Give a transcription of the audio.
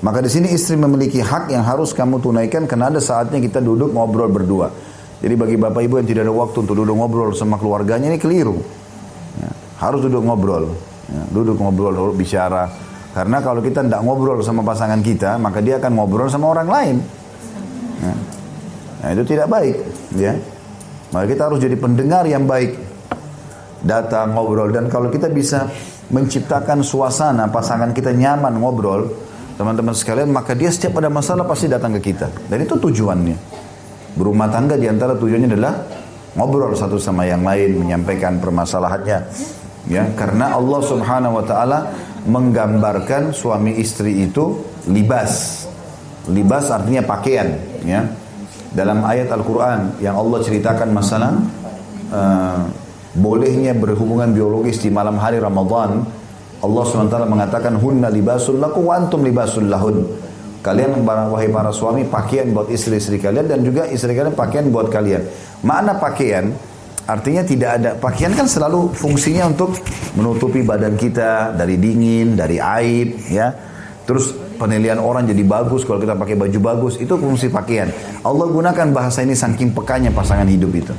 Maka di sini istri memiliki hak yang harus kamu tunaikan karena ada saatnya kita duduk ngobrol berdua. Jadi bagi bapak ibu yang tidak ada waktu untuk duduk ngobrol sama keluarganya ini keliru. Ya, harus duduk ngobrol, ya, duduk ngobrol, duduk bicara. Karena kalau kita tidak ngobrol sama pasangan kita, maka dia akan ngobrol sama orang lain. Ya. Nah itu tidak baik, ya. Maka kita harus jadi pendengar yang baik. Datang ngobrol dan kalau kita bisa menciptakan suasana pasangan kita nyaman ngobrol, teman-teman sekalian, maka dia setiap ada masalah pasti datang ke kita. Dan itu tujuannya. Berumah tangga di antara tujuannya adalah ngobrol satu sama yang lain, menyampaikan permasalahannya. Ya, karena Allah Subhanahu wa taala menggambarkan suami istri itu libas. Libas artinya pakaian, ya. Dalam ayat Al-Qur'an yang Allah ceritakan masalah uh, bolehnya berhubungan biologis di malam hari Ramadan Allah SWT mengatakan hunna libasul lakum wa antum libasul lahun. Kalian wahai para suami pakaian buat istri-istri kalian dan juga istri kalian pakaian buat kalian. Mana pakaian? Artinya tidak ada pakaian kan selalu fungsinya untuk menutupi badan kita dari dingin, dari aib, ya. Terus penilaian orang jadi bagus kalau kita pakai baju bagus itu fungsi pakaian. Allah gunakan bahasa ini saking pekanya pasangan hidup itu.